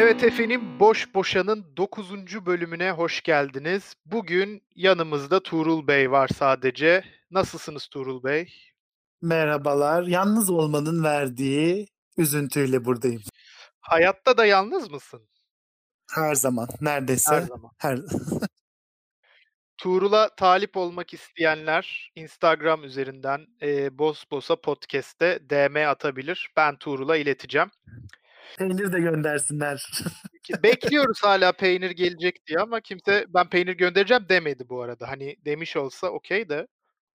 Evet efendim Boş Boşan'ın 9. bölümüne hoş geldiniz. Bugün yanımızda Tuğrul Bey var sadece. Nasılsınız Tuğrul Bey? Merhabalar. Yalnız olmanın verdiği üzüntüyle buradayım. Hayatta da yalnız mısın? Her zaman, neredeyse. Her zaman. Her Tuğrul'a talip olmak isteyenler Instagram üzerinden e, Bos Bosa Podcast'te DM atabilir. Ben Tuğrul'a ileteceğim. Peynir de göndersinler. Bekliyoruz hala peynir gelecek diye ama kimse ben peynir göndereceğim demedi bu arada. Hani demiş olsa okey de.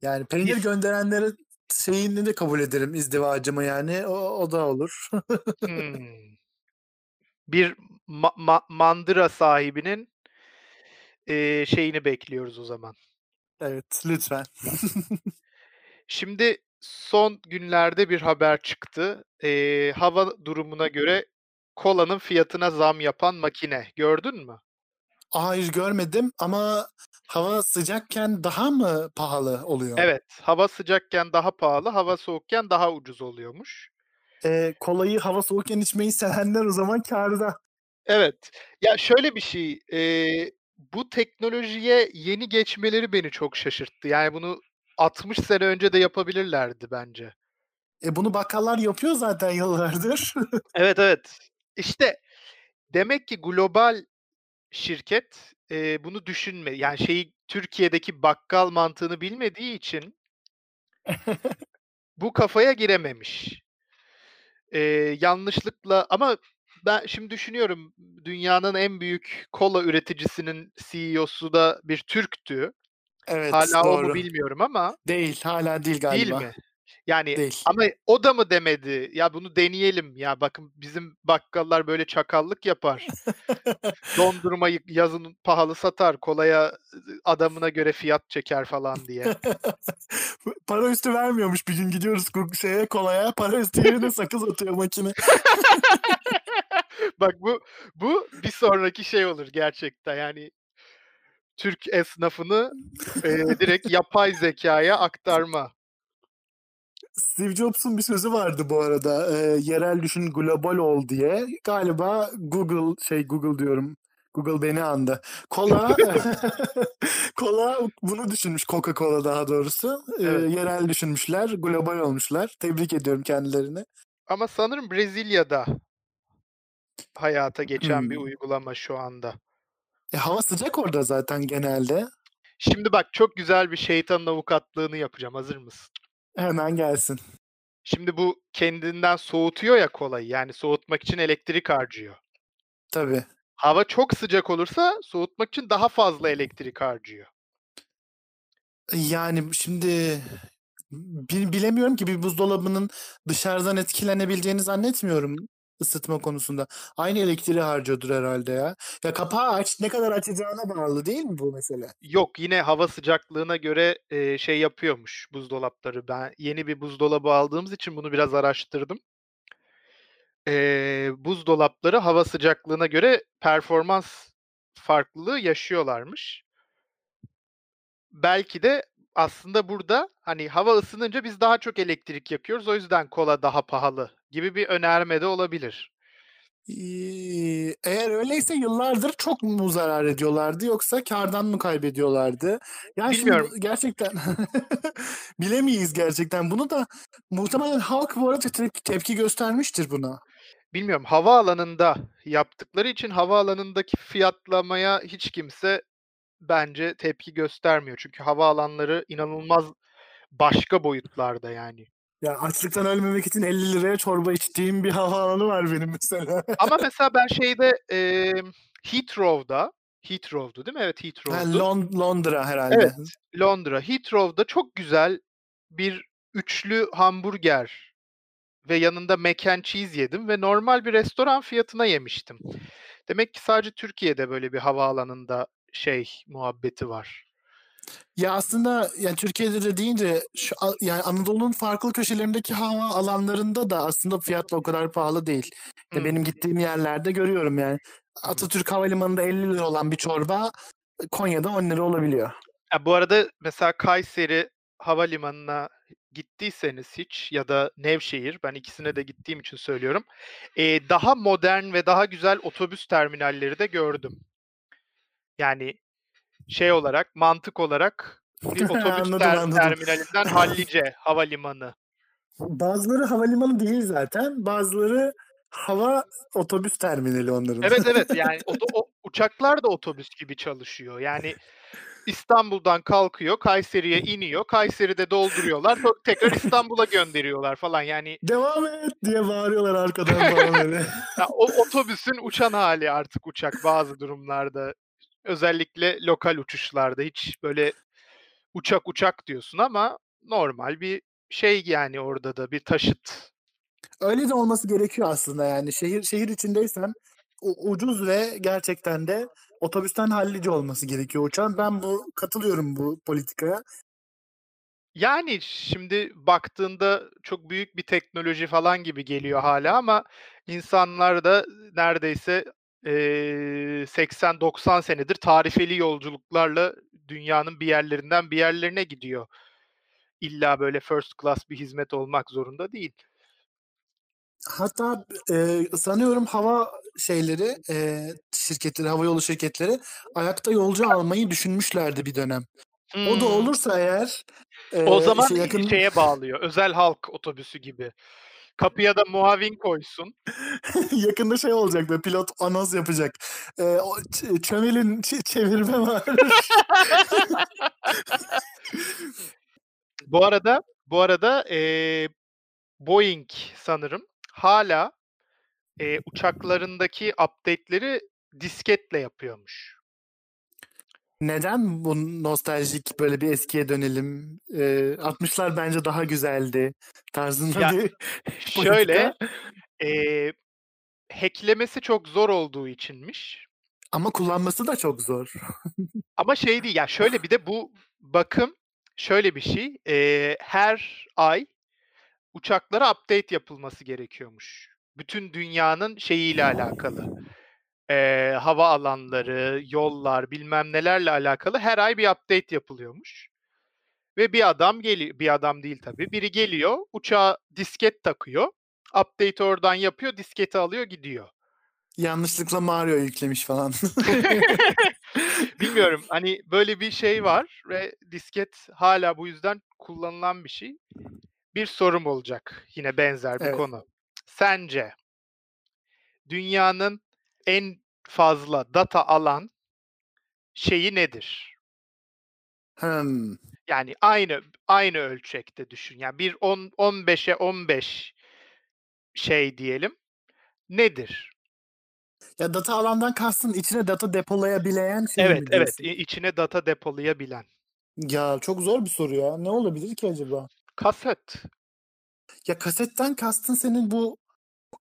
Yani peynir gönderenlerin şeyini de kabul ederim izdivacımı yani. O, o da olur. Hmm. Bir ma- ma- mandıra sahibinin e, şeyini bekliyoruz o zaman. evet, lütfen. Şimdi son günlerde bir haber çıktı. E, hava durumuna göre kolanın fiyatına zam yapan makine. Gördün mü? Hayır görmedim ama hava sıcakken daha mı pahalı oluyor? Evet, hava sıcakken daha pahalı, hava soğukken daha ucuz oluyormuş. Ee, kolayı hava soğukken içmeyi sevenler o zaman kârda. Evet. Ya şöyle bir şey, eee, bu teknolojiye yeni geçmeleri beni çok şaşırttı. Yani bunu 60 sene önce de yapabilirlerdi bence. E bunu bakkallar yapıyor zaten yıllardır. Evet, evet. İşte demek ki global şirket eee, bunu düşünme. Yani şeyi Türkiye'deki bakkal mantığını bilmediği için bu kafaya girememiş. Eee, yanlışlıkla ama ben şimdi düşünüyorum dünyanın en büyük kola üreticisinin CEO'su da bir Türktü. Evet, Hala o mu doğru. bilmiyorum ama Değil, hala değil değil galiba. mi? Yani Değil. ama o da mı demedi? Ya bunu deneyelim. Ya bakın bizim bakkallar böyle çakallık yapar. Dondurmayı yazın pahalı satar. Kolaya adamına göre fiyat çeker falan diye. para üstü vermiyormuş bir gün gidiyoruz şeye kolaya para üstü yerine sakız atıyor makine. Bak bu bu bir sonraki şey olur gerçekten. Yani Türk esnafını eee, direkt yapay zekaya aktarma. Steve Jobs'un bir sözü vardı bu arada. e, yerel düşün global ol diye. Galiba Google şey Google diyorum. Google beni andı. Kola kola bunu düşünmüş Coca-Cola daha doğrusu. E, Evet. yerel düşünmüşler, global olmuşlar. Tebrik ediyorum kendilerini. Ama sanırım Brezilya'da hayata geçen bir Hmm. uygulama şu anda. E, hava sıcak orada zaten genelde. Şimdi bak çok güzel bir şeytanın avukatlığını yapacağım. Hazır mısın? Hemen gelsin. Şimdi bu kendinden soğutuyor ya kolayı. Yani soğutmak için elektrik harcıyor. Tabii. Hava çok sıcak olursa soğutmak için daha fazla elektrik harcıyor. Yani şimdi bi- bilemiyorum ki bir buzdolabının dışarıdan etkilenebileceğini zannetmiyorum ısıtma konusunda. Aynı elektriği harcıyordur herhalde ya. Ya kapağı aç ne kadar açacağına bağlı değil mi bu mesele? Yok yine hava sıcaklığına göre e, şey yapıyormuş buzdolapları. Ben yeni bir buzdolabı aldığımız için bunu biraz araştırdım. E, buzdolapları hava sıcaklığına göre performans farklılığı yaşıyorlarmış. Belki de aslında burada hani hava ısınınca biz daha çok elektrik yakıyoruz. O yüzden kola daha pahalı gibi bir önerme de olabilir. Ee, Eğer öyleyse yıllardır çok mu zarar ediyorlardı yoksa kardan mı kaybediyorlardı? Yani şimdi Bilmiyorum. bu- gerçekten bilemeyiz gerçekten. Bunu da muhtemelen halk bu arada te- tepki göstermiştir buna. Bilmiyorum havaalanında yaptıkları için havaalanındaki fiyatlamaya hiç kimse bence tepki göstermiyor. Çünkü havaalanları inanılmaz başka boyutlarda yani. Ya açlıktan ölmemek için 50 liraya çorba içtiğim bir havaalanı var benim mesela. Ama mesela ben şeyde eee Heathrow'da Heathrow'du değil mi? Evet Ha, Heathrow'du. Lon- Londra herhalde. Evet Londra. Heathrow'da çok güzel bir üçlü hamburger ve yanında mac and cheese yedim ve normal bir restoran fiyatına yemiştim. Demek ki sadece Türkiye'de böyle bir havaalanında şey muhabbeti var. Ya aslında yani Türkiye'de de deyince şu, yani Anadolu'nun farklı köşelerindeki hava alanlarında da aslında fiyatla o kadar pahalı değil. Ya Hı. benim gittiğim yerlerde görüyorum yani. Atatürk Havalimanı'nda 50 lira olan bir çorba Konya'da 10 lira olabiliyor. Ya bu arada mesela Kayseri havalimanına gittiyseniz hiç ya da Nevşehir, ben ikisine de gittiğim için söylüyorum. Eee, daha modern ve daha güzel otobüs terminalleri de gördüm. Yani şey olarak, mantık olarak bir otobüs Anladım, ter anladım. terminalinden Hallice havalimanı. Bazıları havalimanı değil zaten. Bazıları hava otobüs terminali onların. Evet, evet. Yani oto o uçaklar da otobüs gibi çalışıyor. Yani İstanbul'dan kalkıyor, Kayseri'ye iniyor, Kayseri'de dolduruyorlar, sonra tekrar İstanbul'a gönderiyorlar falan. Yani Devam et diye bağırıyorlar arkadan falan öyle. ya o otobüsün uçan hali artık uçak bazı durumlarda. Özellikle lokal uçuşlarda hiç böyle uçak uçak diyorsun ama normal bir şey yani orada da bir taşıt. Öyle de olması gerekiyor aslında yani. Şehir şehir içindeysen ucuz ve gerçekten de otobüsten hallice olması gerekiyor uçağın. Ben bu katılıyorum bu politikaya. Yani şimdi baktığında çok büyük bir teknoloji falan gibi geliyor hala ama insanlar da neredeyse eee 80-90 senedir tarifeli yolculuklarla dünyanın bir yerlerinden bir yerlerine gidiyor. İlla böyle first class bir hizmet olmak zorunda değil. Hatta e, sanıyorum hava şeyleri, e, şirketleri, havayolu şirketleri ayakta yolcu almayı düşünmüşlerdi bir dönem. O da Hımm. olursa eğer e, O zaman işte yakın şeye bağlıyor, özel halk otobüsü gibi. Kapıya da muavin koysun. yakında şey olacak böyle pilot anons yapacak. E, o ç- çömelin ç- çevirme var. Bu arada bu arada, eee, Boeing sanırım hâlâ, eee, uçaklarındaki update'leri disketle yapıyormuş. Neden bu nostaljik böyle bir eskiye dönelim? E, 60'lar bence daha güzeldi tarzında Ya, bir şöyle, eee, hack'lemesi çok zor olduğu içinmiş. Ama kullanması da çok zor. Ama şey değil, ya şöyle bir de bu bakım şöyle bir şey, eee, her ay uçaklara update yapılması gerekiyormuş. Bütün dünyanın şeyiyle alakalı. Eee, hava alanları, yollar, bilmem nelerle alakalı her ay bir update yapılıyormuş. Ve bir adam geliyor, bir adam değil tabii, biri geliyor, uçağa disket takıyor, update'i oradan yapıyor, disketi alıyor, gidiyor. Yanlışlıkla Mario yüklemiş falan. Bilmiyorum, hani böyle bir şey var ve disket hâlâ bu yüzden kullanılan bir şey. Bir sorum olacak, yine benzer bir Evet. konu. Sence dünyanın en fazla data alan şeyi nedir? Hımm. Yani aynı aynı ölçekte düşün. Yani bir on 15'e 15 şey diyelim. Nedir? Ya data alandan kastın içine data depolayabilen şey Evet, mi evet. diyorsun? İçine data depolayabilen. Ya çok zor bir soru ya. Ne olabilir ki acaba? Kaset. Ya kasetten kastın senin bu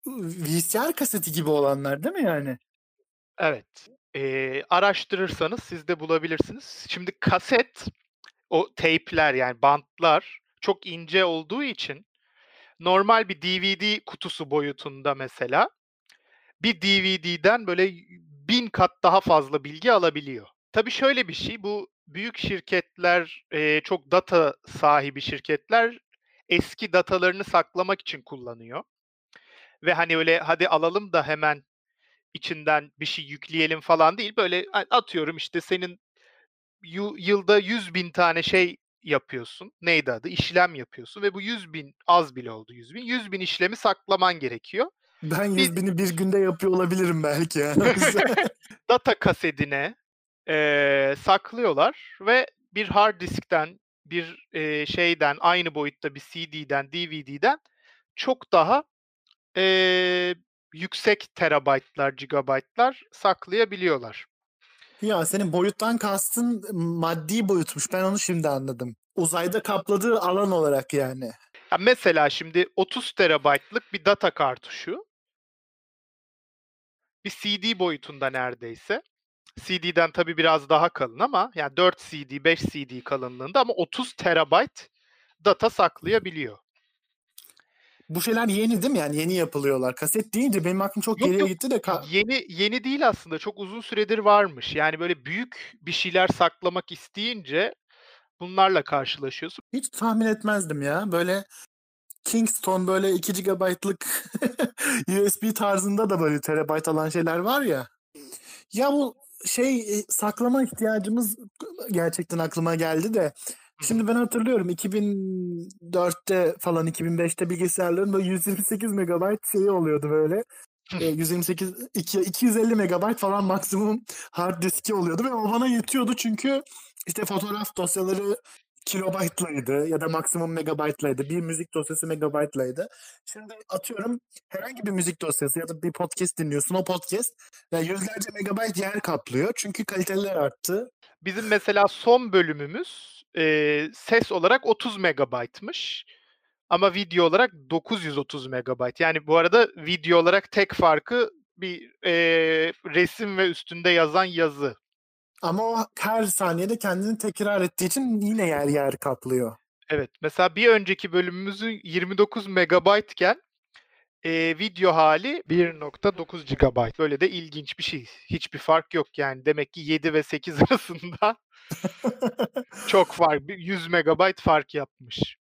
VCR kaseti gibi olanlar değil mi yani? Evet. Eee, araştırırsanız siz de bulabilirsiniz. Şimdi kaset, o teypler yani bantlar çok ince olduğu için normal bir DVD kutusu boyutunda mesela bir DVD'den böyle 1000 kat daha fazla bilgi alabiliyor. Tabii şöyle bir şey, bu büyük şirketler, eee, çok data sahibi şirketler eski datalarını saklamak için kullanıyor. Ve hani öyle hadi alalım da hemen içinden bir şey yükleyelim falan değil. Böyle atıyorum işte senin yılda 100.000 tane şey yapıyorsun. Neydi adı? İşlem yapıyorsun ve bu 100.000 az bile oldu 100.000. 100.000 işlemi saklaman gerekiyor. Ben Bir 100.000'i bir günde yapıyor olabilirim belki yani. Data kasetine, eee, saklıyorlar ve bir hard diskten, bir, eee, şeyden, aynı boyutta bir CD'den, DVD'den çok daha, eee, yüksek terabaytlar, gigabaytlar saklayabiliyorlar. Ya senin boyuttan kastın maddi boyutmuş. Ben onu şimdi anladım. Uzayda kapladığı alan olarak yani. Ya, mesela şimdi 30 terabaytlık bir data kartuşu bir CD boyutunda neredeyse. CD'den tabii biraz daha kalın ama yani 4 CD, 5 CD kalınlığında ama 30 terabayt data saklayabiliyor. Bu şeyler yeni değil mi? Yani yeni yapılıyorlar. Kaset deyince benim aklım çok Yok, geriye yok. gitti de ka- Yeni yeni değil aslında. Çok uzun süredir varmış. Yani böyle büyük bir şeyler saklamak isteyince Bunlarla karşılaşıyorsun. Hiç tahmin etmezdim ya. Böyle Kingston böyle 2 GB'lık USB tarzında da böyle terabayt alan şeyler var ya. Ya bu şey e, saklama ihtiyacımız gerçekten aklıma geldi de. Şimdi ben hatırlıyorum 2004'te falan 2005'te bilgisayarların böyle 128 MB şeyi oluyordu böyle. E, 128 2, 250 MB falan maksimum hard diski oluyordu ve o bana yetiyordu çünkü işte fotoğraf dosyaları kilobaytlaydı ya da maksimum megabaytlaydı. Bir müzik dosyası megabaytlaydı. Şimdi atıyorum herhangi bir müzik dosyası ya da bir podcast dinliyorsun. O podcast yani yüzlerce megabayt yer kaplıyor. Çünkü kaliteler arttı. Bizim mesela son bölümümüz e, ses olarak 30 megabaytmış. Ama video olarak 930 megabayt. Yani bu arada video olarak tek farkı bir e, resim ve üstünde yazan yazı. Ama o her saniyede kendini tekrar ettiği için yine yer yer kaplıyor. Evet. Mesela bir önceki bölümümüzün 29 megabaytken e, video hali 1.9 GB. Böyle de ilginç bir şey. Hiçbir fark yok yani. Demek ki 7 ve 8 arasında çok fark. 100 megabayt fark yapmış.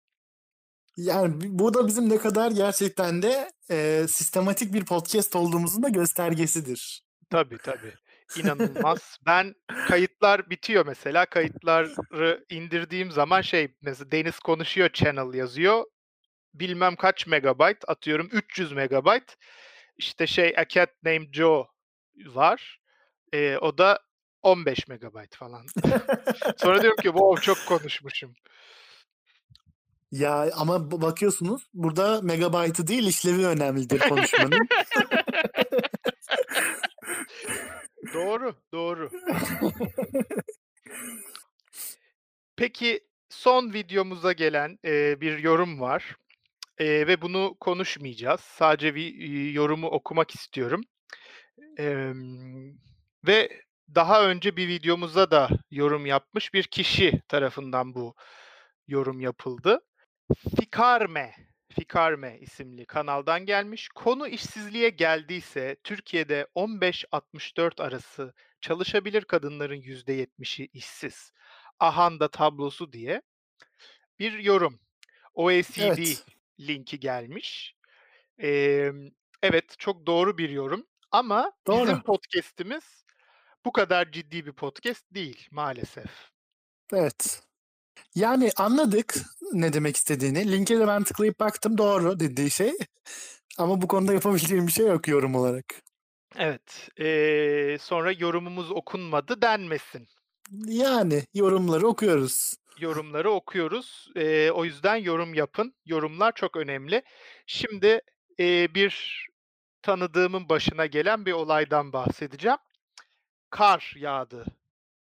Yani bu da bizim ne kadar gerçekten de e, sistematik bir podcast olduğumuzun da göstergesidir. Tabii tabii. İnanılmaz. ben kayıtlar bitiyor mesela. Kayıtları indirdiğim zaman şey mesela Deniz konuşuyor channel yazıyor. Bilmem kaç megabayt atıyorum 300 megabayt. İşte şey A Cat Named Joe var. E, o da 15 megabayt falan. Sonra diyorum ki wow çok konuşmuşum. Ya ama bakıyorsunuz burada megabaytı değil işlevi önemlidir konuşmanın. doğru, doğru. Peki son videomuza gelen e, bir yorum var e, ve bunu konuşmayacağız. Sadece bir e, yorumu okumak istiyorum. E, ve daha önce bir videomuza da yorum yapmış bir kişi tarafından bu yorum yapıldı. Fikarme, Fikarme isimli kanaldan gelmiş. Konu işsizliğe geldiyse Türkiye'de 15-64 arası çalışabilir kadınların %70'i işsiz. Ahanda tablosu diye bir yorum. OECD evet. Linki gelmiş. Ee, evet çok doğru bir yorum ama doğru. bizim podcast'imiz bu kadar ciddi bir podcast değil maalesef. Evet. Yani anladık ne demek istediğini. Linke de ben tıklayıp baktım doğru dediği şey. Ama bu konuda yapabileceğim bir şey yok yorum olarak. Evet. Ee, sonra yorumumuz okunmadı denmesin. Yani yorumları okuyoruz. Yorumları okuyoruz. Ee, o yüzden yorum yapın. Yorumlar çok önemli. Şimdi e, bir tanıdığımın başına gelen bir olaydan bahsedeceğim. Kar yağdı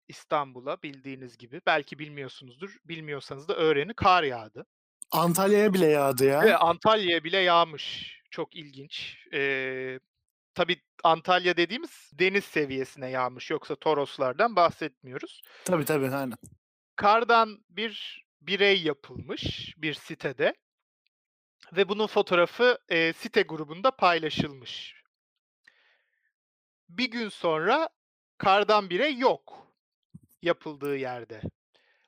İstanbul'a bildiğiniz gibi. Belki bilmiyorsunuzdur. Bilmiyorsanız da öğreni kar yağdı. Antalya'ya bile yağdı ya. Evet, Antalya'ya bile yağmış. Çok ilginç. Ee, tabii Antalya dediğimiz deniz seviyesine yağmış. Yoksa Toroslardan bahsetmiyoruz. Tabii tabii aynen. Kardan bir birey yapılmış bir sitede. Ve bunun fotoğrafı e, site grubunda paylaşılmış. Bir gün sonra kardan birey yok yapıldığı yerde.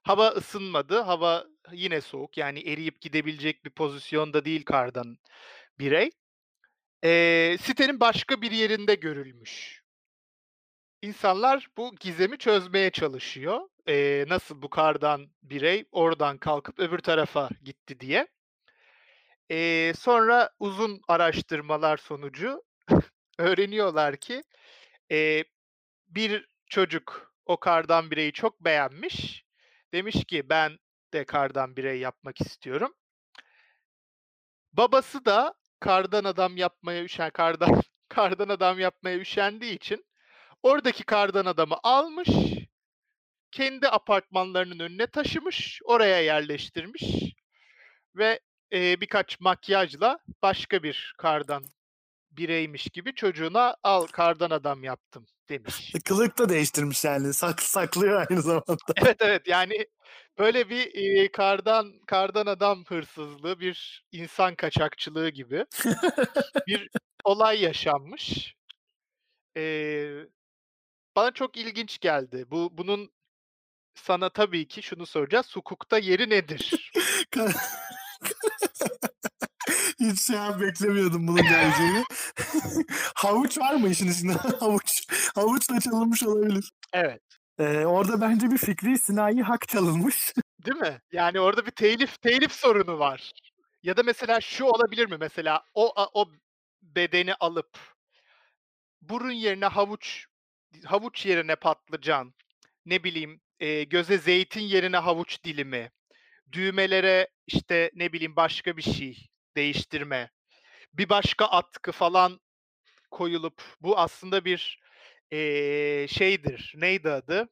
Hava ısınmadı. Hava yine soğuk. Yani eriyip gidebilecek bir pozisyonda değil kardan birey. Eee, sitenin başka bir yerinde görülmüş. İnsanlar bu gizemi çözmeye çalışıyor. Eee, nasıl bu kardan birey oradan kalkıp öbür tarafa gitti diye. Eee, sonra uzun araştırmalar sonucu öğreniyorlar ki eee, bir çocuk o kardan bireyi çok beğenmiş. Demiş ki ben de kardan birey yapmak istiyorum. Babası da kardan adam yapmaya üşen kardan kardan adam yapmaya üşendiği için oradaki kardan adamı almış, kendi apartmanlarının önüne taşımış, oraya yerleştirmiş ve e, birkaç makyajla başka bir kardan bireymiş gibi çocuğuna al kardan adam yaptım demiş. Kılık da değiştirmiş yani. Sak, saklıyor aynı zamanda. Evet evet yani böyle bir e, kardan kardan adam hırsızlığı, bir insan kaçakçılığı gibi bir olay yaşanmış. Ee, bana çok ilginç geldi. Bu bunun sana tabii ki şunu soracağız. Hukukta yeri nedir? Hiç şey beklemiyordum bunun geleceğini. Havuç var mı işin içinde? Havuç. Havuçla çalınmış olabilir. Evet. Ee, orada bence bir fikri sinayi hak çalınmış. Değil mi? Yani orada bir telif telif sorunu var. Ya da mesela şu olabilir mi? Mesela o o bedeni alıp burun yerine havuç havuç yerine patlıcan, ne bileyim, eee, göze zeytin yerine havuç dilimi, düğmelere, işte, ne bileyim, başka bir şey değiştirme, bir başka atkı falan koyulup bu aslında bir, eee, şeydir, neydi adı?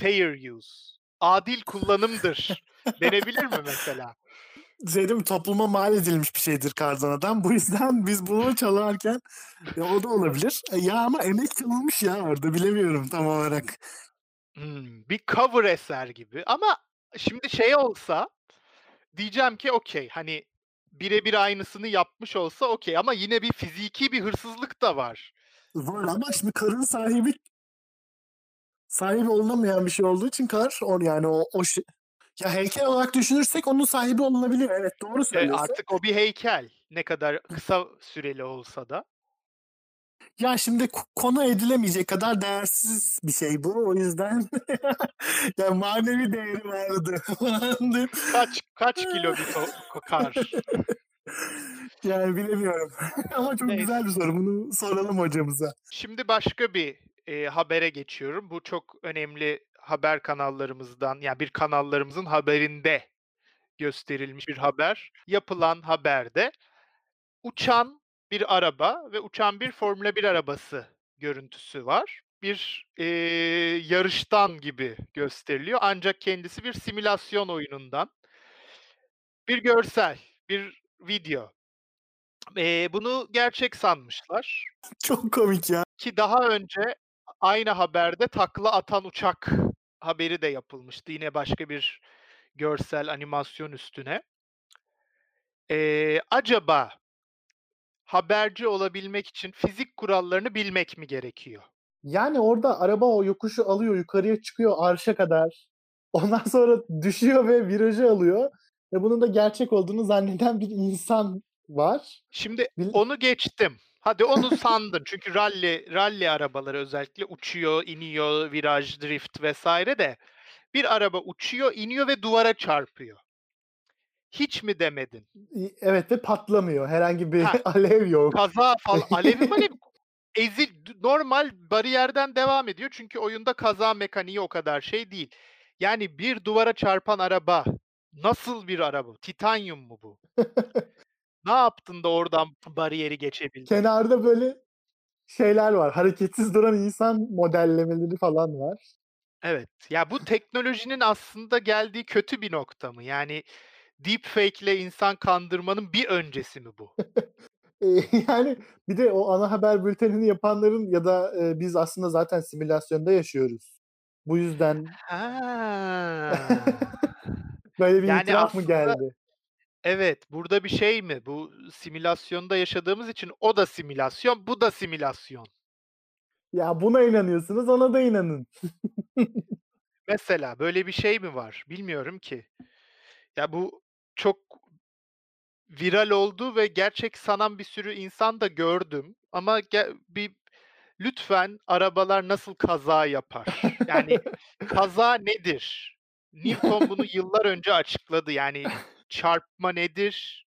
Fair use, adil kullanımdır denebilir mi mesela? Şey değil mi? Topluma mal edilmiş bir şeydir kardan adam. Bu yüzden biz bunu çalarken ya o da olabilir. E, ya ama emek çalınmış ya orada bilemiyorum tam olarak. Hımm, bir cover eser gibi ama şimdi şey olsa diyeceğim ki okay, hani bire bir aynısını yapmış olsa okay ama yine bir fiziki bir hırsızlık da var. Var ama şimdi karın sahibi sahibi olunamayan bir şey olduğu için kar or yani o o şey ya heykel olarak düşünürsek onun sahibi olunabilir. Evet doğru Eee, söylüyorsun. artık o bir heykel. Ne kadar kısa süreli olsa da. Ya şimdi ko konu edilemeyecek kadar değersiz bir şey bu. O yüzden ya manevi değeri vardı Kaç kaç kilo bir kar? Yani bilemiyorum ama çok Neyse. güzel bir soru. Bunu soralım hocamıza. Şimdi başka bir, eee, habere geçiyorum. Bu çok önemli haber kanallarımızdan, ya bir kanallarımızın haberinde gösterilmiş bir haber. Yapılan haberde uçan bir araba ve uçan bir Formula 1 arabası görüntüsü var. Bir, eee, yarıştan gibi gösteriliyor ancak kendisi bir simülasyon oyunundan bir görsel, bir video. Eee, bunu gerçek sanmışlar. Çok komik ya. Ki daha önce aynı haberde takla atan uçak haberi de yapılmıştı yine başka bir görsel animasyon üstüne. Eee, acaba haberci olabilmek için fizik kurallarını bilmek mi gerekiyor? Yani orada araba o yokuşu alıyor, yukarıya çıkıyor arşa kadar. Ondan sonra düşüyor ve virajı alıyor ve bunun da gerçek olduğunu zanneden bir insan var. Şimdi Bil onu geçtim. Hadi onu sandın çünkü ralli ralli arabaları özellikle uçuyor, iniyor, viraj, drift vs. de bir araba uçuyor, iniyor ve duvara çarpıyor. Hiç mi demedin? Evet ve patlamıyor. Herhangi bir Heh. alev yok. Kaza fal alevi malevi ezil normal bariyerden devam ediyor çünkü oyunda kaza mekaniği o kadar şey değil. Yani bir duvara çarpan araba nasıl bir araba? Titanyum mu bu? Ne yaptın da oradan bariyeri geçebildin? Kenarda böyle şeyler var. Hareketsiz duran insan modellemeleri falan var. Evet. Ya bu teknolojinin aslında geldiği kötü bir nokta mı? Yani deepfake'le insan kandırmanın bir öncesi mi bu? Yani bir de o ana haber bültenini yapanların ya da, eee, biz aslında zaten simülasyonda yaşıyoruz. Bu yüzden. Böyle bir Yani itiraf mı aslında geldi? Evet, burada bir şey mi? Bu simülasyonda yaşadığımız için o da simülasyon, bu da simülasyon. Ya buna inanıyorsunuz, ona da inanın. Mesela böyle bir şey mi var? Bilmiyorum ki. Ya bu çok viral oldu ve gerçek sanan bir sürü insan da gördüm ama ge bir lütfen arabalar nasıl kaza yapar? Yani kaza nedir? Newton bunu yıllar önce açıkladı. Yani çarpma nedir?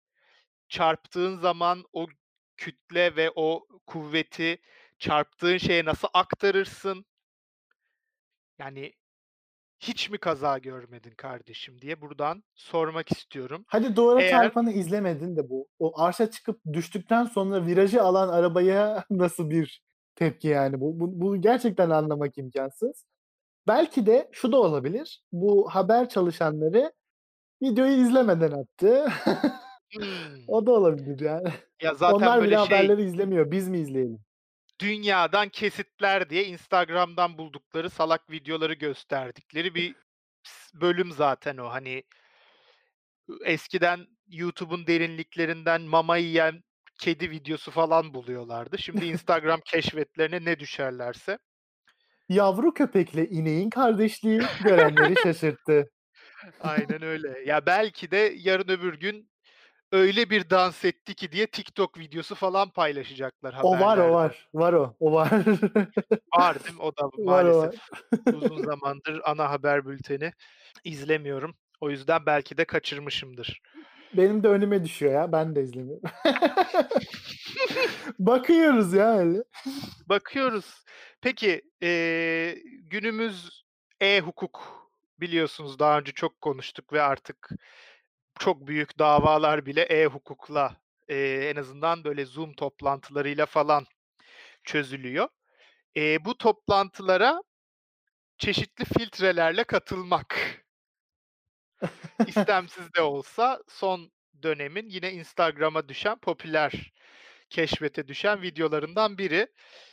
Çarptığın zaman o kütle ve o kuvveti çarptığın şeye nasıl aktarırsın? Yani hiç mi kaza görmedin kardeşim diye buradan sormak istiyorum. Hadi duvara Eğer çarpanı izlemedin de bu o arşa çıkıp düştükten sonra virajı alan arabaya nasıl bir tepki yani bu? Bu bunu gerçekten anlamak imkânsız. Belki de şu da olabilir. Bu haber çalışanları videoyu izlemeden attı. Hımm. O da olabilir yani. Ya zaten Onlar bile böyle şey haberleri izlemiyor. Biz mi izleyelim? Dünyadan kesitler diye Instagram'dan buldukları salak videoları gösterdikleri bir bölüm zaten o. Hani eskiden YouTube'un derinliklerinden mama yiyen kedi videosu falan buluyorlardı. Şimdi Instagram keşfetlerine ne düşerlerse. Yavru köpekle ineğin kardeşliği görenleri şaşırttı. Aynen öyle. Ya, belki de yarın öbür gün öyle bir dans etti ki diye TikTok videosu falan paylaşacaklar O var, o var. Var o, o var. Var değil mi? O da Var, o var. maalesef uzun zamandır ana haber bülteni izlemiyorum. O yüzden belki de kaçırmışımdır. Benim de önüme düşüyor ya. Ben de izlemiyorum. Bakıyoruz ya öyle. Bakıyoruz. Peki, eee, günümüz e-hukuk biliyorsunuz daha önce çok konuştuk ve artık çok büyük davalar bile e-hukukla, eee, en azından böyle Zoom toplantılarıyla falan çözülüyor. Eee, bu toplantılara çeşitli filtrelerle katılmak istemsiz de olsa son dönemin yine Instagram'a düşen, popüler keşfete düşen videolarından biri.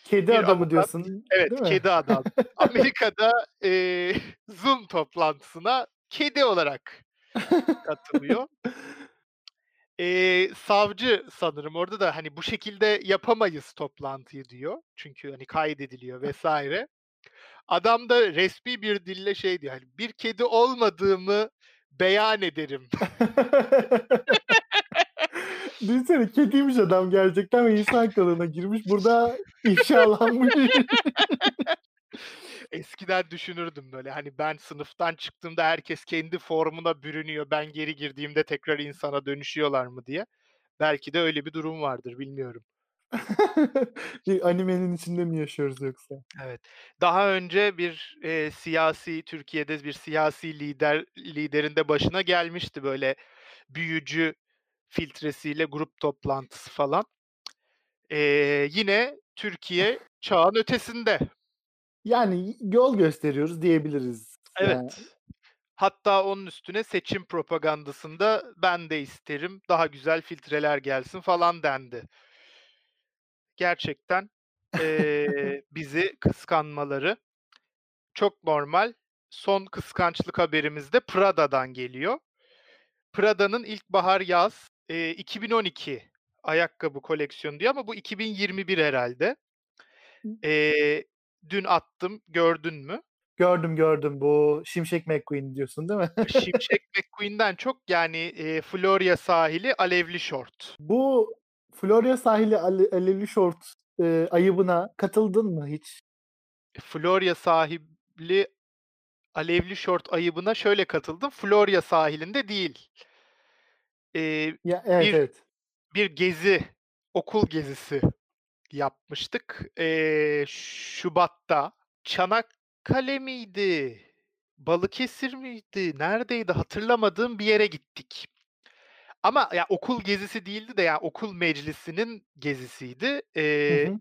Kedi Bir adamı avukat diyorsun, Evet, değil mi? kedi adam. Amerika'da, eee, Zoom toplantısına kedi olarak katılıyor. Eee, savcı sanırım orada da, hani, "Bu şekilde yapamayız toplantıyı." diyor. Çünkü, hani, kaydediliyor vs. Adam da resmî bir dille şey diyor, hani, "Bir kedi olmadığımı beyan ederim." Düşünsene kediymiş adam gerçekten ve insan kılığına girmiş. Burada ifşalanmış. Eskiden düşünürdüm böyle, hani, ben sınıftan çıktığımda herkes kendi formuna bürünüyor, ben geri girdiğimde tekrar insana dönüşüyorlar mı diye. Belki de öyle bir durum vardır, bilmiyorum. Animenin içinde mi yaşıyoruz yoksa? Evet. Daha önce bir, eee, siyasi Türkiye'de bir siyasi lider liderin de başına gelmişti böyle büyücü filtresiyle grup toplantısı falan. Eee, yine Türkiye çağın ötesinde. Yani yol gösteriyoruz diyebiliriz. Yani. Evet. Hatta onun üstüne seçim propagandasında "Ben de isterim, daha güzel filtreler gelsin." falan dendi. Gerçekten, eee, bizi kıskanmaları çok normal. Son kıskançlık haberimiz de Prada'dan geliyor. Prada'nın ilkbahar yaz, eee, 2012 ayakkabı koleksiyonu diyor ama bu 2021 herhâlde. Eee, dün attım, gördün mü? Gördüm, gördüm. Bu Şimşek McQueen diyorsun değil mi? Şimşek McQueen'den çok yani, eee, Florya sahili alevli şort. Bu Florya sahili ale alevli şort, eee, ayıbına katıldın mı hiç? Florya sahili alevli şort ayıbına şöyle katıldım, Florya sahilinde değil. Eee, Ya, evet, bir evet. bir gezi, okul gezisi yapmıştık, eee, şubatta. Çanakkale miydi, Balıkesir miydi, neredeydi hatırlamadığım bir yere gittik. Ama ya okul gezisi değildi de ya okul meclisinin gezisiydi. Hı hı.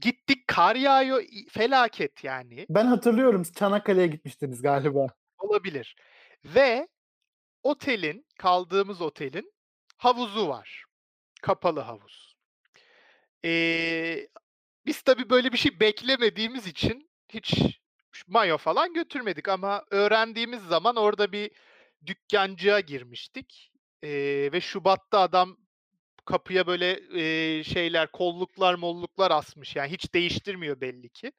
Gittik, kar yağıyor, felaket yani. Ben hatırlıyorum, Çanakkale'ye gitmiştiniz galiba. Olabilir ve otelin, kaldığımız otelin havuzu var. Kapalı havuz. Eee, biz tabii böyle bir şey beklemediğimiz için hiç mayo falan götürmedik ama öğrendiğimiz zaman orada bir dükkâncığa girmiştik, eee, ve şubatta adam kapıya böyle, eee, şeyler, kolluklar molluklar asmış, yani hiç değiştirmiyor belli ki.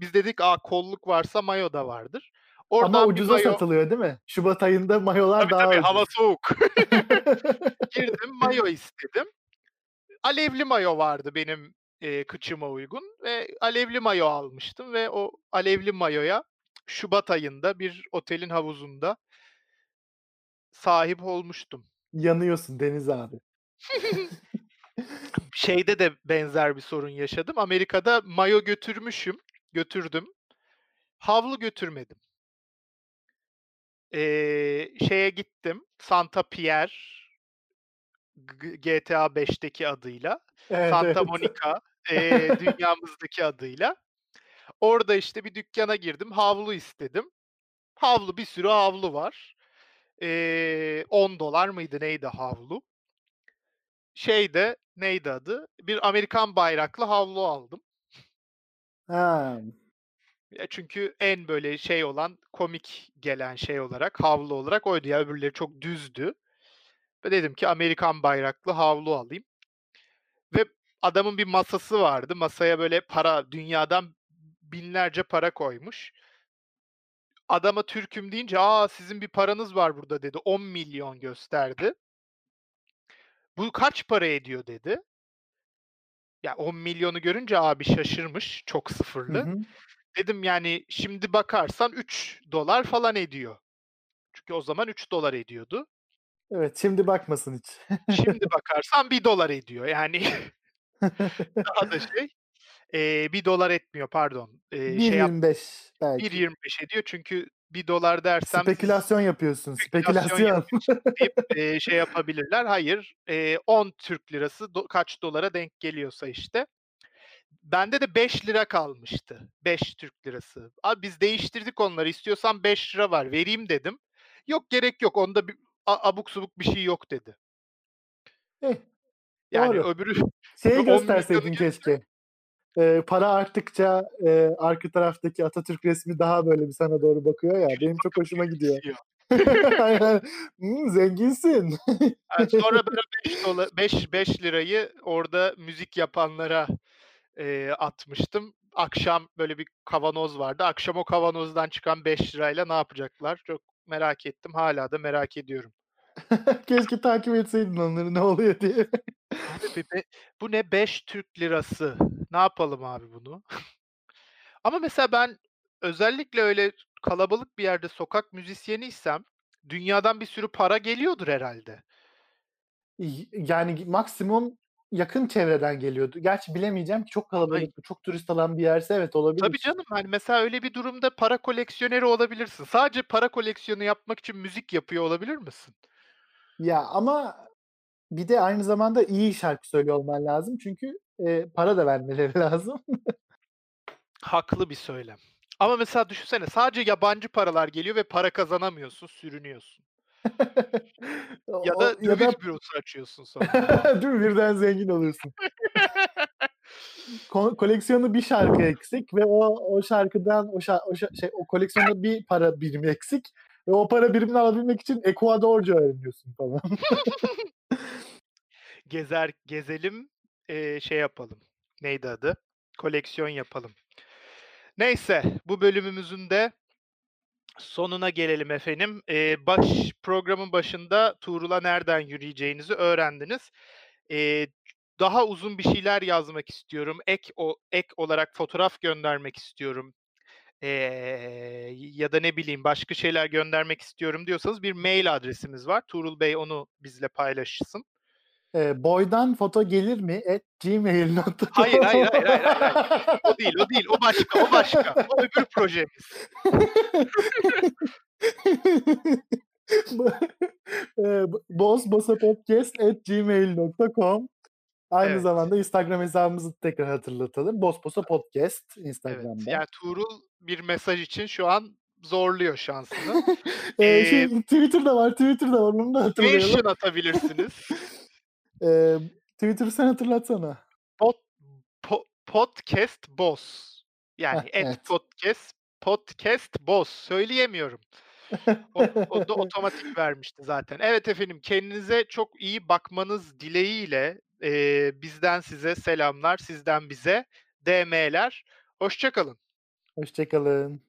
Biz dedik, "A, kolluk varsa mayo da vardır." Ama Oradan bir ucuza mayo satılıyor değil mi? Şubat ayında mayolar Tabii, daha tabii, ucuz. hava soğuk. Girdim, mayo istedim. Alevli mayo vardı benim, eee, kıçıma uygun ve alevli mayo almıştım ve o alevli mayoya şubat ayında bir otelin havuzunda sahip olmuştum. Yanıyorsun Deniz abi. Şeyde de benzer bir sorun yaşadım. Amerika'da mayo götürmüşüm, götürdüm. Havlu götürmedim. Eee, şeye gittim, Santa Pierre GTA 5'teki adıyla, Evet, Santa evet. Monica, eee, dünyamızdaki adıyla. Orada, işte, bir dükkâna girdim, havlu istedim. Havlu, bir sürü havlu var. Eee, $10 mıydı neydi havlu? Şeyde, neydi adı? Bir Amerikan bayraklı havlu aldım. Ha. Ya, çünkü en böyle şey olan, komik gelen şey olarak, havlu olarak oydu. Ya, öbürleri çok düzdü. Ve dedim ki Amerikan bayraklı havlu alayım. Ve adamın bir masası vardı. Masaya böyle para, dünyadan binlerce para koymuş. Adama Türk'üm deyince, "A, sizin bir paranız var burada." dedi. 10 milyon gösterdi. "Bu kaç para ediyor?" dedi. Ya, 10 milyonu görünce abi şaşırmış, çok Hı sıfırlı. hı. Dedim, yani, şimdi bakarsan $3 falan ediyor. Çünkü o zaman $3 ediyordu. Evet, şimdi bakmasın hiç. Şimdi bakarsan $1 ediyor. Yani daha da şey, eee, $1 etmiyor pardon. Eee, şey yap 1.25 belki. 1.25 ediyor çünkü $1 dersem Spekülasyon yapıyorsun, spekülasyon spekülasyon. yapıyorsun deyip, eee, şey yapabilirler. Hayır, eee, 10 Türk lirası do kaç dolara denk geliyorsa işte. Bende de £5 kalmıştı. 5 Türk lirası. "Abi biz değiştirdik onları, istiyorsan £5 var, vereyim." dedim. "Yok, gerek yok. Onda bir a abuk subuk bir şey yok." dedi. Eh, Yani doğru. öbürü Şeyi 10 milyonu gösterseydin keşke. Eee, para arttıkça, eee, arka taraftaki Atatürk resmi daha böyle bir sana doğru bakıyor ya, benim çok hoşuma gidiyor. Aynen. Hımm, zenginsin. Evet, sonra o 5 dola beş beş lirayı orada müzik yapanlara, eee, atmıştım. Akşam böyle bir kavanoz vardı. Akşam o kavanozdan çıkan £5'yla ne yapacaklar çok merak ettim. Hâlâ da merak ediyorum. Keşke takip etseydin onları ne oluyor diye. Abi be bu ne 5 Türk lirası. Ne yapalım abi bunu? Ama mesela ben özellikle öyle kalabalık bir yerde sokak müzisyeniysem dünyadan bir sürü para geliyordur herhâlde. Y yani maksimum yakın çevreden geliyordu. Gerçi bilemeyeceğim ki çok Ay kalabalık, çok turist alan bir yerse evet Tabii olabilir. canım, hani, mesela öyle bir durumda para koleksiyoneri olabilirsin. Sadece para koleksiyonu yapmak için müzik yapıyor olabilir misin? Ya, ama bir de aynı zamanda iyi şarkı söylüyor olman lazım çünkü, eee, para da vermeleri lazım. Haklı bir söylem. Ama mesela düşünsene sadece yabancı paralar geliyor ve para kazanamıyorsun, sürünüyorsun. Ya o da ya da döviz bürosu açıyorsun sonra. Değil mi? Birden zengin olursun. Ko koleksiyonu bir şarkı eksik ve o o şarkıdan o şa o şa şey o koleksiyonda bir para birimi eksik ve o para birimini alabilmek için Ekvadorca öğreniyorsun falan. Gezer gezelim, eee, şey yapalım, neydi adı? Koleksiyon yapalım. Neyse, bu bölümümüzün de sonuna gelelim efendim. Eee, baş programın başında Tuğrul'a nereden yürüyeceğinizi öğrendiniz. Eee, daha uzun bir şeyler yazmak istiyorum. Ek o ek olarak fotoğraf göndermek istiyorum. Eee, ya da ne bileyim başka şeyler göndermek istiyorum diyorsanız bir mail adresimiz var. Tuğrul Bey onu bizle paylaşsın. Eee, boydan foto gelir mi at Hayır, hayır, gmail.com hayır, hayır, hayır, hayır. O değil, o değil. O başka, o başka. O öbür projemiz. Bo eee, bo bosbosapodcast@gmail.com Aynı Evet. zamanda Instagram hesabımızı tekrar hatırlatalım. Bosbosa Podcast Evet, Instagram'da. yani Tuğrul bir mesaj için şu an zorluyor şansını. Eee şey Twitter'da var, Twitter'da var. Onu da hatırlayalım. mention atabilirsiniz. Eee, Twitter'ı sen hatırlatsana. Pod po podcast boss. Heh, Yani at evet. podcast podcast boss. Söyleyemiyorum. O o da otomatik vermişti zaten. Evet efendim, kendinize çok iyi bakmanız dileğiyle, eee, bizden size selamlar, sizden bize DM'ler. Hoşça kalın. Hoşça kalın.